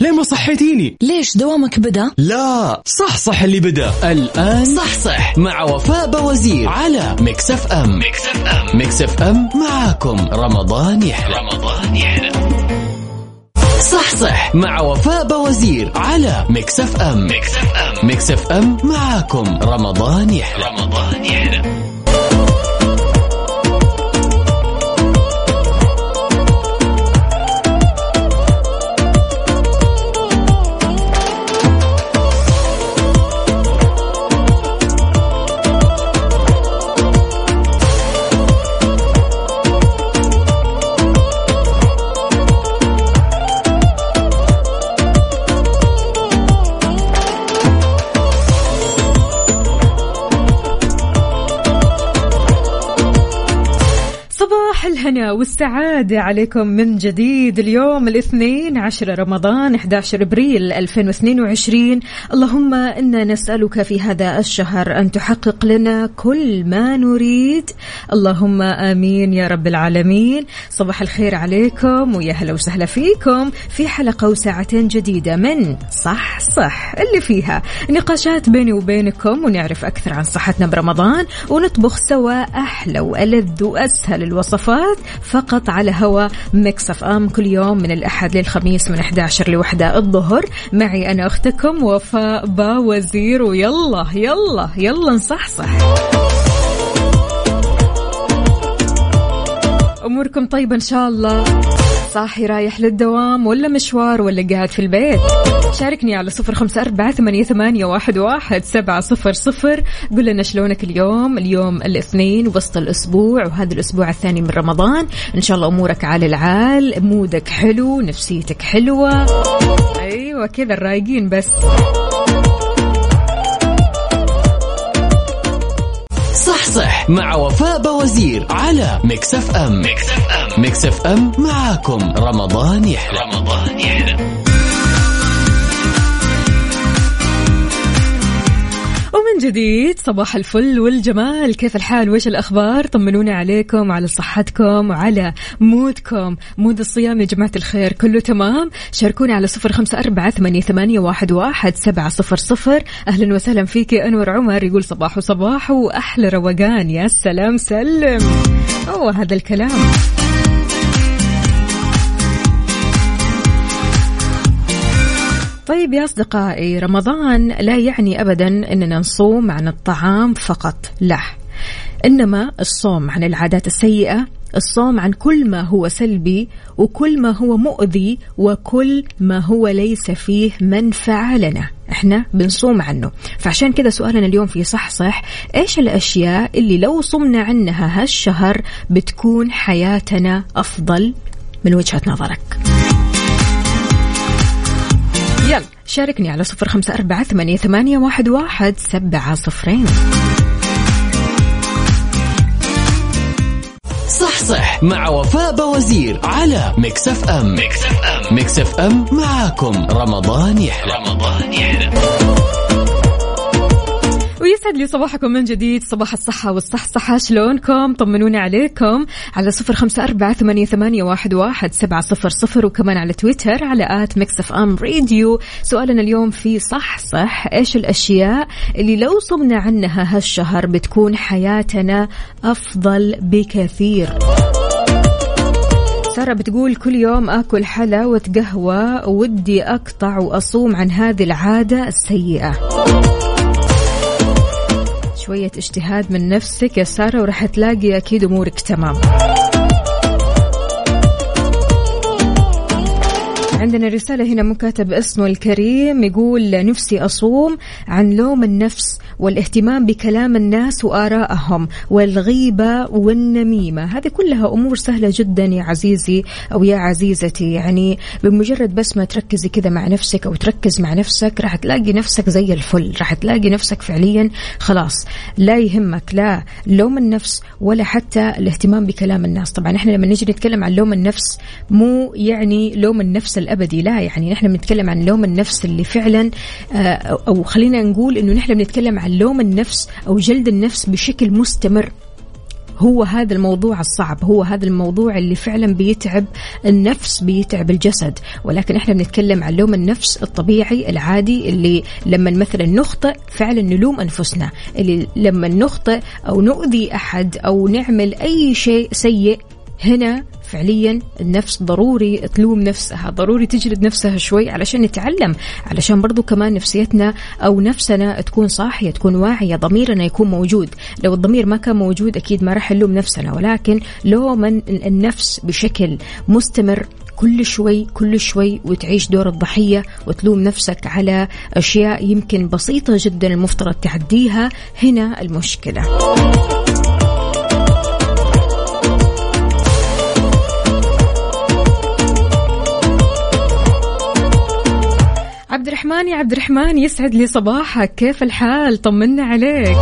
ليه ما صحيتيني؟ ليش دوامك بدأ؟ لا صح صح اللي بدأ. الآن صح صح. مع وفاء باوزير على Mix FM. Mix FM. Mix FM معاكم. رمضان يحلى. رمضان يحلى. صح صح. مع وفاء باوزير على Mix FM. Mix FM. Mix FM معاكم. رمضان يحلى. رمضان يحلى. صباح الهنا والسعادة عليكم من جديد اليوم الاثنين عشر رمضان 11 إبريل 2022 اللهم إنا نسألك في هذا الشهر أن تحقق لنا كل ما نريد. اللهم آمين يا رب العالمين. صباح الخير عليكم ويا هلا وسهلا فيكم في حلقة وساعتين جديدة من صح صح اللي فيها. نقاشات بيني وبينكم ونعرف أكثر عن صحتنا برمضان ونطبخ سوا أحلى وألذ وأسهل الوصفات. فقط على هوا Mix FM كل يوم من الأحد للخميس من 11 لوحدة الظهر. معي أنا أختكم وفاء باوزير. ويلا يلا يلا نصحصح. أموركم طيبة إن شاء الله. صاحي رايح للدوام ولا مشوار ولا قاعد في البيت؟ شاركني على صفر خمسة أربعة ثمانية, ثمانية واحد, واحد سبعة صفر صفر. قل لنا شلونك اليوم؟ اليوم الاثنين وسط الأسبوع وهذا الأسبوع الثاني من رمضان. إن شاء الله أمورك على العال mood ك حلو نفسيتك حلوة. أيوة كذا الرايقين بس. مع وفاء باوزير على Mix FM. Mix FM. Mix FM معاكم. رمضان يحلى. رمضان يحلى ومن جديد صباح الفل والجمال. كيف الحال؟ وش الأخبار؟ طمنوني عليكم على صحتكم وعلى مودكم. مود الصيام يا جماعة الخير كله تمام؟ شاركوني على صفر خمسة أربعة ثمانية, واحد سبعة صفر صفر. أهلا وسهلا فيك أنور عمر يقول صباح وصباح وأحلى روقان. يا سلام سلم. أوه هذا الكلام. طيب يا أصدقائي رمضان لا يعني أبدا أننا نصوم عن الطعام فقط لا. إنما الصوم عن العادات السيئة الصوم عن كل ما هو سلبي وكل ما هو مؤذي وكل ما هو ليس فيه منفعة لنا. إحنا بنصوم عنه. فعشان كذا سؤالنا اليوم في صح صح إيش الأشياء اللي لو صمنا عنها هالشهر بتكون حياتنا أفضل؟ من وجهة نظرك. يلا شاركني على صفر خمسة أربعة ثمانية, ثمانية واحد, واحد سبعة صفرين. صح صح مع وفاء باوزير على Mix FM. Mix FM. معاكم رمضان يحلى رمضان يحلى. ويسعد لي صباحكم من جديد صباح الصحة والصحصحة شلونكم؟ طمنوني عليكم. على صفر خمسة أربعة ثمانية, ثمانية واحد, واحد سبعة صفر صفر وكمان على تويتر على at Mix FM Radio. سؤالنا اليوم في صح صح إيش الأشياء اللي لو صمنا عنها هالشهر بتكون حياتنا أفضل بكثير؟ سارة بتقول كل يوم آكل حلا قهوة ودي أقطع وأصوم عن هذه العادة السيئة. شوية اجتهاد من نفسك يا سارة وراح تلاقي أكيد أمورك تمام. عندنا رسالة هنا مكاتب اسمه الكريم يقول نفسي أصوم عن لوم النفس والاهتمام بكلام الناس وآرائهم والغيبة والنميمة. هذه كلها أمور سهلة جدا يا عزيزي أو يا عزيزتي. يعني بمجرد بس ما تركزي كذا مع نفسك أو تركز مع نفسك راح تلاقي نفسك زي الفل. راح تلاقي نفسك فعليا خلاص لا يهمك لا لوم النفس ولا حتى الاهتمام بكلام الناس. طبعا إحنا لما نجي نتكلم عن لوم النفس مو يعني لوم النفس الابدي لا يعني نحن بنتكلم عن لوم النفس اللي فعلا آه، أو خلينا نقول إنه نحن بنتكلم عن لوم النفس أو جلد النفس بشكل مستمر. هو هذا الموضوع الصعب هو هذا الموضوع اللي فعلا بيتعب النفس بيتعب الجسد. ولكن إحنا بنتكلم عن لوم النفس الطبيعي العادي اللي لما مثلا نخطئ فعلا نلوم أنفسنا. اللي لما نخطئ أو نؤذي أحد أو نعمل أي شيء سيء هنا فعليا النفس ضروري تلوم نفسها ضروري تجلد نفسها شوي علشان نتعلم علشان برضو كمان نفسيتنا أو نفسنا تكون صاحية تكون واعية ضميرنا يكون موجود. لو الضمير ما كان موجود أكيد ما راح نلوم نفسنا ولكن لو من النفس بشكل مستمر كل شوي كل شوي وتعيش دور الضحية وتلوم نفسك على أشياء يمكن بسيطة جدا المفترض تعديها هنا المشكلة. الرحمن يا عبد الرحمن يسعد لي صباحك. كيف الحال؟ طمنا عليك.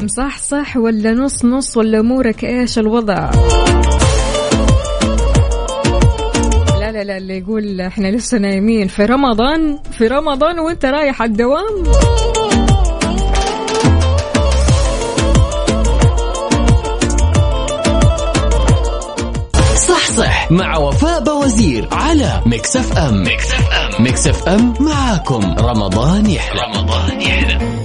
مصح صح ولا نص نص ولا أمورك إيش الوضع؟ لا لا لا اللي يقول إحنا لسه نايمين. في رمضان في رمضان وإنت رايح الدوام؟ مع وفاء باوزير على Mix FM. Mix FM. Mix FM معاكم. رمضان يحلى. رمضان يحلى.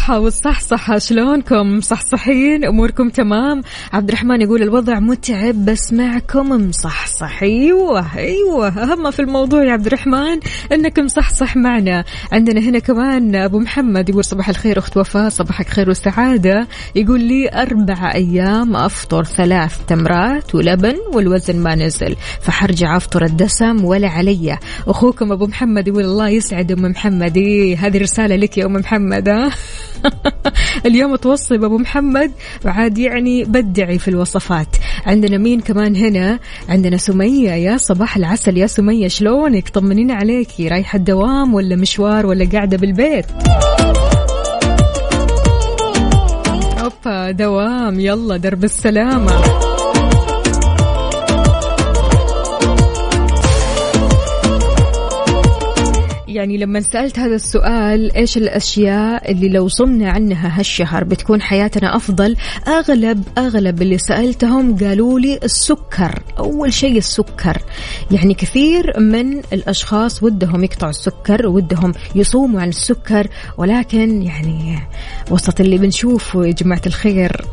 الصحة والصحصحة شلونكم؟ صحصحين أموركم تمام؟ عبد الرحمن يقول الوضع متعب بس معكم مصحصح أيوة أيوة أهم في الموضوع يا عبد الرحمن أنك مصحصح معنا. عندنا هنا كمان أبو محمد يقول صباح الخير أخت وفاء صباحك خير والسعادة. يقول لي أربع أيام أفطر ثلاث تمرات ولبن والوزن ما نزل فحرجع أفطر الدسم ولا علي. أخوكم أبو محمد يقول الله يسعد أم محمد. إيه هذه رسالة لك يا أم محمد اليوم توصي أبو محمد وعاد يعني بدعي في الوصفات. عندنا مين كمان هنا؟ عندنا سمية يا صباح العسل. يا سمية شلونك؟ طمنينا عليكي رايحة الدوام ولا مشوار ولا قاعدة بالبيت؟ أوبا دوام. يلا درب السلامة. يعني لما سألت هذا السؤال إيش الأشياء اللي لو صمنا عنها هالشهر بتكون حياتنا أفضل؟ أغلب أغلب اللي سألتهم قالوا لي السكر أول شيء السكر. يعني كثير من الأشخاص ودهم يقطعوا السكر ودهم يصوموا عن السكر ولكن يعني وسط اللي بنشوفه يا جماعة الخير.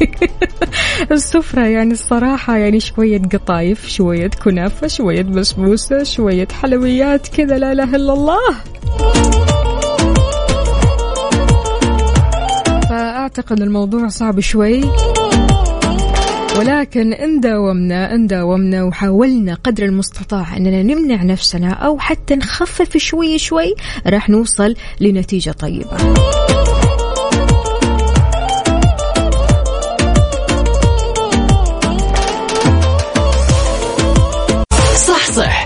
السفرة يعني الصراحة يعني شوية قطايف شوية كنافة شوية بسبوسة شوية حلويات كذا لا إله إلا الله. فأعتقد الموضوع صعب شوي. ولكن إن داومنا إن داومنا وحاولنا قدر المستطاع أننا نمنع نفسنا أو حتى نخفف شوي شوي راح نوصل لنتيجة طيبة.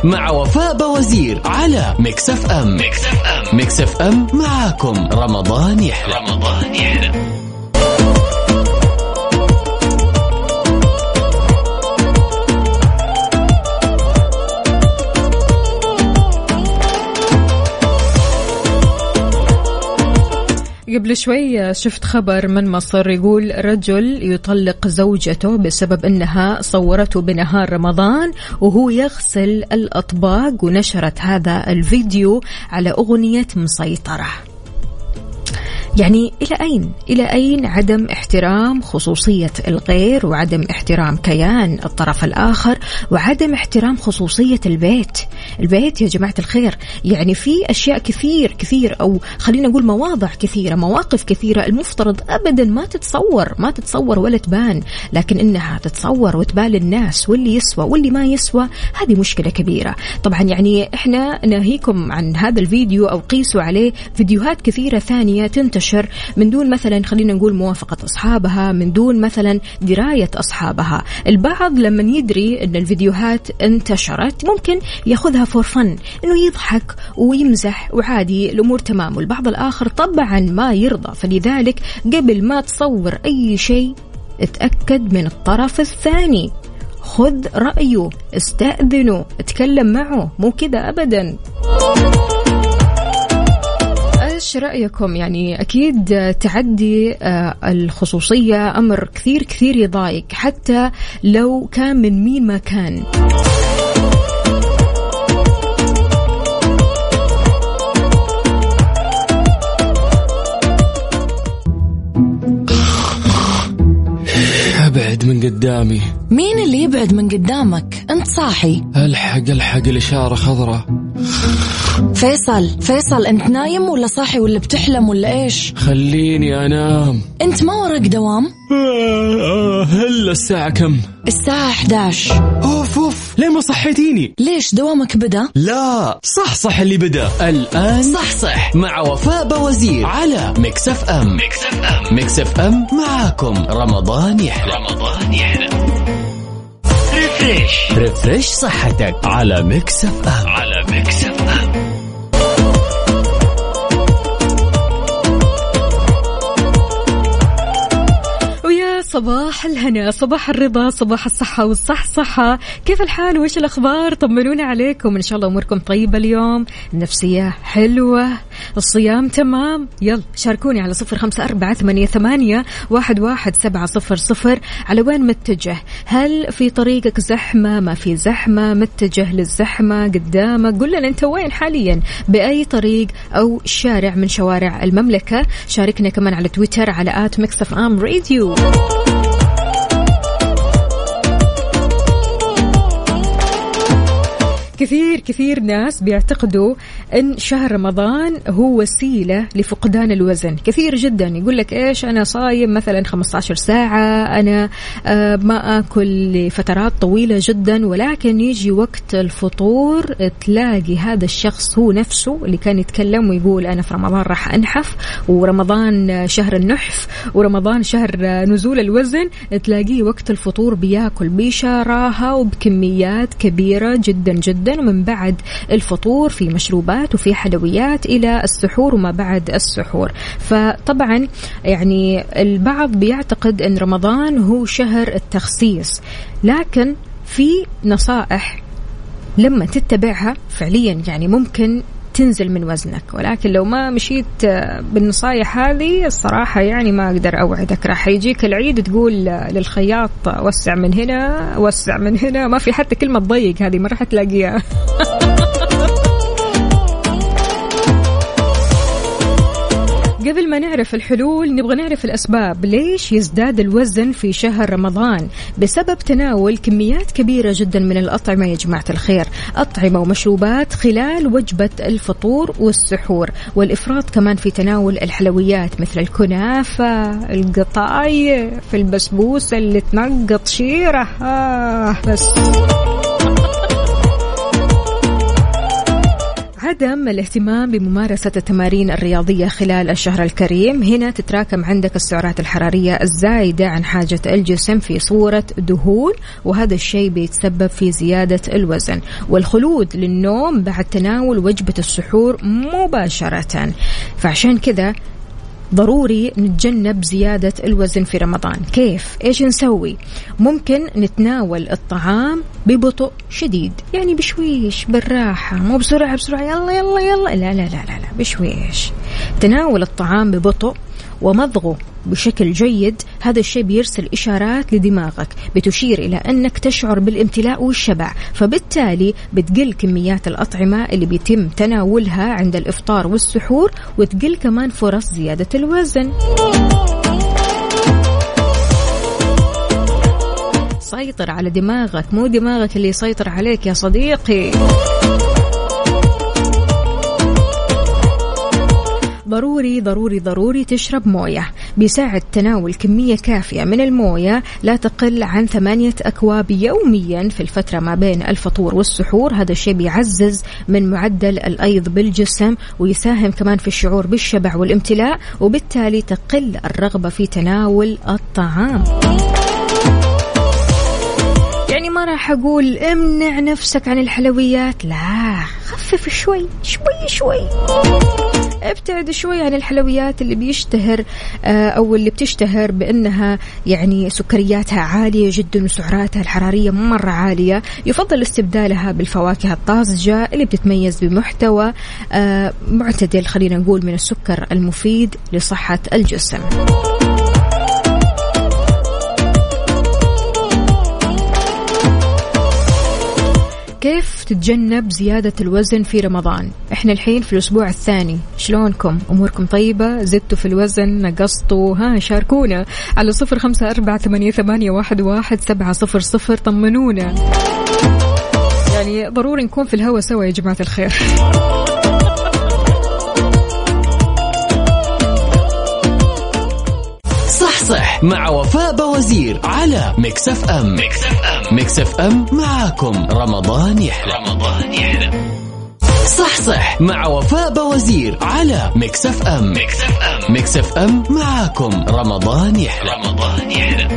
مع وفاء باوزير على Mix FM. Mix FM. Mix FM معاكم. رمضان يحلى. رمضان يحلى. قبل شوي شفت خبر من مصر يقول رجل يطلق زوجته بسبب انها صورته بنهار رمضان وهو يغسل الأطباق ونشرت هذا الفيديو على أغنية مسيطرة. يعني إلى أين؟ إلى أين عدم احترام خصوصية الغير وعدم احترام كيان الطرف الآخر وعدم احترام خصوصية البيت البيت يا جماعة الخير. يعني في أشياء كثير كثير أو خلينا نقول مواضع كثيرة مواقف كثيرة المفترض أبدا ما تتصور ما تتصور ولا تبان لكن إنها تتصور وتبان للناس واللي يسوى واللي ما يسوى هذه مشكلة كبيرة. طبعا يعني إحنا ناهيكم عن هذا الفيديو أو قيسوا عليه فيديوهات كثيرة ثانية تنتشر من دون مثلا خلينا نقول موافقة أصحابها من دون مثلا دراية أصحابها. البعض لما يدري أن الفيديوهات انتشرت ممكن ياخذها فور فن أنه يضحك ويمزح وعادي الأمور تمام والبعض الآخر طبعا ما يرضى. فلذلك قبل ما تصور أي شيء اتأكد من الطرف الثاني. خذ رأيه استأذنه اتكلم معه. مو كذا أبدا. إيش رأيكم؟ يعني أكيد تعدي آه، الخصوصية أمر كثير كثير يضايق حتى لو كان من مين ما كان. قدامي. مين اللي يبعد من قدامك؟ انت صاحي. ألحق ألحق الإشارة خضراء. فيصل فيصل انت نايم ولا صاحي ولا بتحلم ولا إيش؟ خليني أنام. انت ما وراك دوام؟ آه، آه، هلا الساعة كم؟ الساعة 11 أوف أوف. ليه ما صحيتيني؟ ليش دوامك بدأ؟ لا صح صح اللي بدأ. الآن صح صح. مع وفاء باوزير على Mix FM. Mix FM. Mix FM معاكم. رمضان يحلى. رمضان يحلى. Refresh. Refresh صحتك على Mix F M. على Mix F صباح الهنا صباح الرضا صباح الصحة والصحصحة. كيف الحال؟ وإيش الأخبار؟ طمنونا عليكم. إن شاء الله أموركم طيبة اليوم. النفسية حلوة. الصيام تمام. يلا شاركوني على صفر خمسة أربعة ثمانية, ثمانية واحد, واحد سبعة صفر صفر. على وين متجه؟ هل في طريقك زحمة؟ ما في زحمة؟ متجه للزحمة؟ قدامك؟ قل لنا أنت وين حاليا؟ بأي طريق أو شارع من شوارع المملكة؟ شاركنا كمان على تويتر على at Mix FM Radio. كثير كثير ناس بيعتقدوا إن شهر رمضان هو وسيلة لفقدان الوزن. كثير جدا يقول لك إيش أنا صايم مثلا 15 ساعة أنا آه ما آكل لفترات طويلة جدا ولكن يجي وقت الفطور تلاقي هذا الشخص هو نفسه اللي كان يتكلم ويقول أنا في رمضان راح أنحف ورمضان شهر النحف ورمضان شهر نزول الوزن تلاقيه وقت الفطور بياكل بشراهه وبكميات كبيرة جدا جدا. ومن بعد الفطور في مشروبات وفي حلويات إلى السحور وما بعد السحور. فطبعا يعني البعض بيعتقد إن رمضان هو شهر التخسيس لكن في نصائح لما تتبعها فعليا. يعني ممكن تنزل من وزنك. ولكن لو ما مشيت بالنصايح هذه الصراحة يعني ما أقدر أوعدك. راح يجيك العيد تقول للخياط وسع من هنا وسع من هنا. ما في حتى كلمة ضيق هذه ما راح تلاقيها. قبل ما نعرف الحلول نبغى نعرف الأسباب ليش يزداد الوزن في شهر رمضان. بسبب تناول كميات كبيرة جدا من الأطعمة يا جماعة الخير. أطعمة ومشروبات خلال وجبة الفطور والسحور. والإفراط كمان في تناول الحلويات مثل الكنافة القطايف البسبوسة اللي تنقط شيرة. آه بس. عدم الاهتمام بممارسة التمارين الرياضية خلال الشهر الكريم. هنا تتراكم عندك السعرات الحرارية الزايدة عن حاجة الجسم في صورة دهون وهذا الشيء بيتسبب في زيادة الوزن. والخلود للنوم بعد تناول وجبة السحور مباشرة. فعشان كذا ضروري نتجنب زيادة الوزن في رمضان كيف؟ إيش نسوي؟ ممكن نتناول الطعام ببطء شديد يعني بشويش بالراحة مو بسرعة بسرعة يلا يلا يلا لا لا لا لا, لا بشويش تناول الطعام ببطء ومضغه بشكل جيد هذا الشيء بيرسل إشارات لدماغك بتشير إلى أنك تشعر بالامتلاء والشبع فبالتالي بتقل كميات الأطعمة اللي بيتم تناولها عند الإفطار والسحور وتقل كمان فرص زيادة الوزن. سيطر على دماغك مو دماغك اللي يسيطر عليك يا صديقي. ضروري ضروري ضروري تشرب موية. بيساعد تناول كمية كافية من الموية لا تقل عن ثمانية أكواب يوميا في الفترة ما بين الفطور والسحور. هذا الشيء بيعزز من معدل الأيض بالجسم ويساهم كمان في الشعور بالشبع والامتلاء وبالتالي تقل الرغبة في تناول الطعام. يعني ما راح أقول امنع نفسك عن الحلويات لا خفف شوي شوي شوي. ابتعد شوي عن الحلويات اللي بيشتهر آه، أو اللي بتشتهر بأنها يعني سكرياتها عالية جدا وسعراتها الحرارية مرة عالية. يفضل استبدالها بالفواكه الطازجة اللي بتتميز بمحتوى آه، معتدل خلينا نقول من السكر المفيد لصحة الجسم. كيف تتجنب زيادة الوزن في رمضان؟ إحنا الحين في الأسبوع الثاني شلونكم؟ أموركم طيبة؟ زدتوا في الوزن؟ نقصتوا؟ ها شاركونا على صفر خمسة أربعة ثمانية, واحد سبعة صفر صفر طمنونا. يعني ضروري نكون في الهوا سوا يا جماعة الخير. مع وفاء بوزير على ميكس FM ميكس FM ميكس FM معاكم. رمضان يحلى. رمضان يحلى. صح صح. مع وفاء بوزير على ميكس FM ميكس FM ميكس FM معاكم. رمضان يحلى. رمضان يحلى.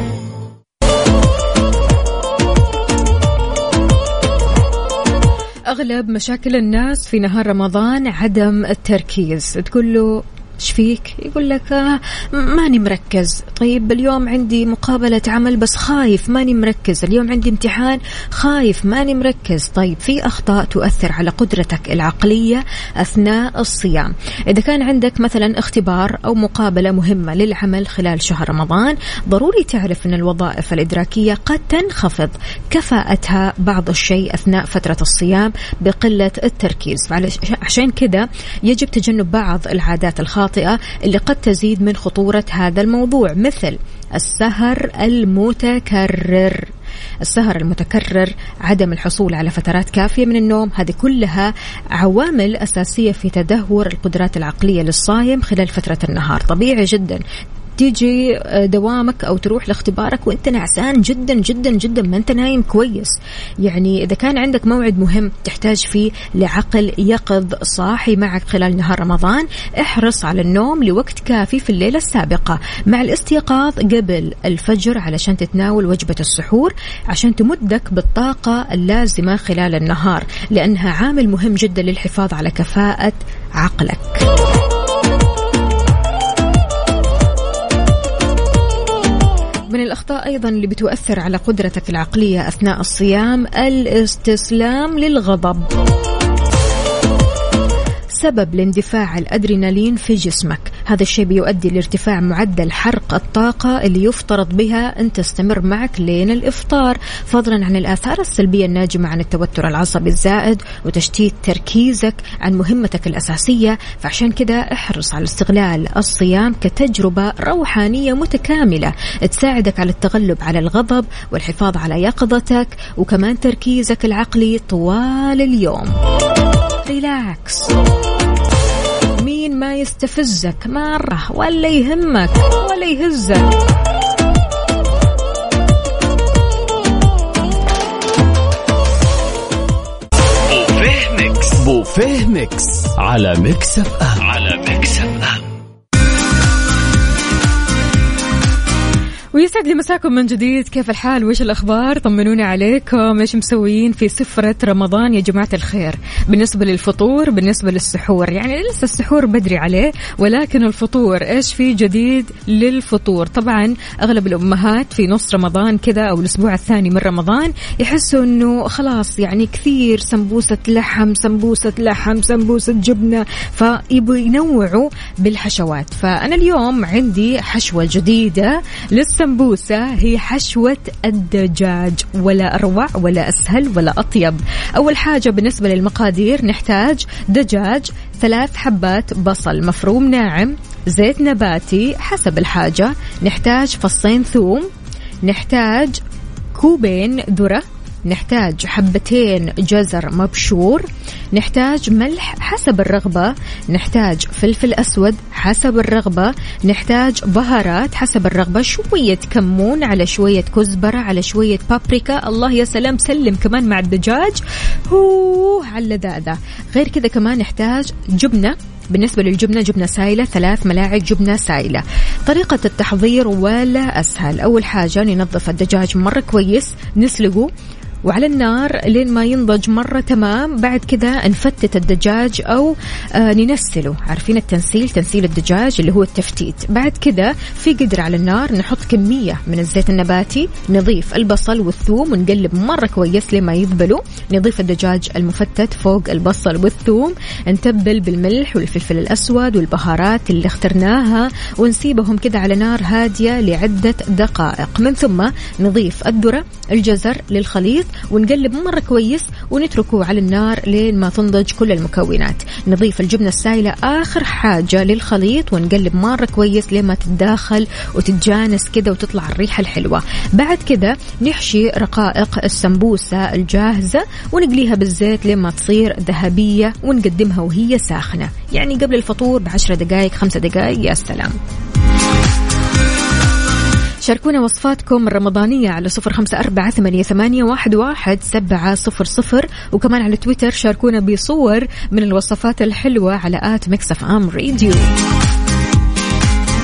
أغلب مشاكل الناس في نهار رمضان عدم التركيز. تقول له إيش فيك؟ يقول لك آه ماني مركز، طيب اليوم عندي مقابلة عمل بس خايف ماني مركز، اليوم عندي امتحان خايف ماني مركز، طيب في أخطاء تؤثر على قدرتك العقلية أثناء الصيام، إذا كان عندك مثلا اختبار أو مقابلة مهمة للعمل خلال شهر رمضان، ضروري تعرف أن الوظائف الإدراكية قد تنخفض كفاءتها بعض الشيء أثناء فترة الصيام بقلة التركيز، عشان كذا يجب تجنب بعض العادات الخاطئة الخاطئة اللي قد تزيد من خطورة هذا الموضوع مثل السهر المتكرر. السهر المتكرر عدم الحصول على فترات كافية من النوم هذه كلها عوامل أساسية في تدهور القدرات العقلية للصايم خلال فترة النهار. طبيعي جدا تيجي آه، دوامك أو تروح لاختبارك وأنت نعسان جدا جدا جدا ما أنت نايم كويس. يعني إذا كان عندك موعد مهم تحتاج فيه لعقل يقظ صاحي معك خلال نهار رمضان احرص على النوم لوقت كافي في الليلة السابقة. مع الاستيقاظ قبل الفجر علشان تتناول وجبة السحور عشان تمدك بالطاقة اللازمة خلال النهار لأنها عامل مهم جدا للحفاظ على كفاءة عقلك. من الأخطاء أيضا اللي بتؤثر على قدرتك العقلية أثناء الصيام الاستسلام للغضب. سبب لاندفاع الأدرينالين في جسمك. هذا الشيء بيؤدي لارتفاع معدل حرق الطاقة اللي يفترض بها أن تستمر معك لين الإفطار. فضلا عن الآثار السلبية الناجمة عن التوتر العصبي الزائد وتشتيت تركيزك عن مهمتك الأساسية. فعشان كذا احرص على استغلال الصيام كتجربة روحانية متكاملة تساعدك على التغلب على الغضب والحفاظ على يقظتك وكمان تركيزك العقلي طوال اليوم. relax ما يستفزك مرة ولا يهمك ولا يهزك. بوفيه ميكس. على ميكس FM. على ويسعد لي مساكم من جديد. كيف الحال؟ وش الأخبار؟ طمنوني عليكم. إيش مسويين في سفرة رمضان يا جماعة الخير؟ بالنسبة للفطور بالنسبة للسحور. يعني لسه السحور بدري عليه ولكن الفطور إيش في جديد للفطور؟ طبعا أغلب الأمهات في نص رمضان كذا أو الأسبوع الثاني من رمضان يحسوا أنه خلاص يعني كثير سمبوسة لحم سمبوسة لحم سمبوسة جبنة. فيبوا ينوعوا بالحشوات. فأنا اليوم عندي حشوة جديدة لسه السمبوسة هي حشوة الدجاج ولا أروع ولا أسهل ولا أطيب. أول حاجة بالنسبة للمقادير نحتاج دجاج ثلاث حبات بصل مفروم ناعم زيت نباتي حسب الحاجة. نحتاج فصين ثوم نحتاج كوبين ذرة. نحتاج حبتين جزر مبشور نحتاج ملح حسب الرغبة نحتاج فلفل أسود حسب الرغبة نحتاج بهارات حسب الرغبة شوية كمون على شوية كزبرة على شوية بابريكا. الله يا سلام سلم كمان مع الدجاج. هو على اللذاذة غير كذا كمان نحتاج جبنة. بالنسبة للجبنة جبنة سائلة ثلاث ملاعق جبنة سائلة طريقة التحضير ولا أسهل. أول حاجة ننظف الدجاج مرة كويس نسلقه. وعلى النار لين ما ينضج مرة تمام. بعد كذا نفتت الدجاج أو آه ننسله. عارفين التنسيل؟ تنسيل الدجاج اللي هو التفتيت. بعد كذا في قدر على النار نحط كمية من الزيت النباتي نضيف البصل والثوم ونقلب مرة كويس لما يذبلوا. نضيف الدجاج المفتت فوق البصل والثوم نتبل بالملح والفلفل الأسود والبهارات اللي اخترناها ونسيبهم كذا على نار هادية لعدة دقائق. من ثم نضيف الذرة الجزر للخليط ونقلب مرة كويس ونتركه على النار لين ما تنضج كل المكونات. نضيف الجبنة السائلة آخر حاجة للخليط ونقلب مرة كويس لين ما تتداخل وتتجانس كذا وتطلع الريحة الحلوة. بعد كذا نحشي رقائق السمبوسة الجاهزة ونقليها بالزيت لين ما تصير ذهبية ونقدمها وهي ساخنة. يعني قبل الفطور بعشرة دقائق خمسة دقائق يا سلام. شاركونا وصفاتكم الرمضانية على صفر خمسة أربعة ثمانية, واحد, واحد سبعة صفر صفر. وكمان على تويتر شاركونا بصور من الوصفات الحلوة على at ميكس FM radio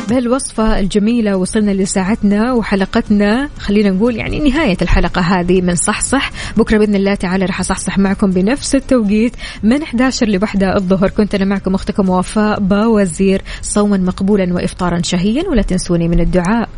بهالوصفة الجميلة وصلنا لساعتنا وحلقتنا. خلينا نقول يعني نهاية الحلقة هذه من صح صح بكرة بإذن الله تعالى راح أصحصح معكم بنفس التوقيت. من 11 لوحدة الظهر كنت أنا معكم أختكم وفاء باوزير صوما مقبولا وإفطارا شهيا ولا تنسوني من الدعاء.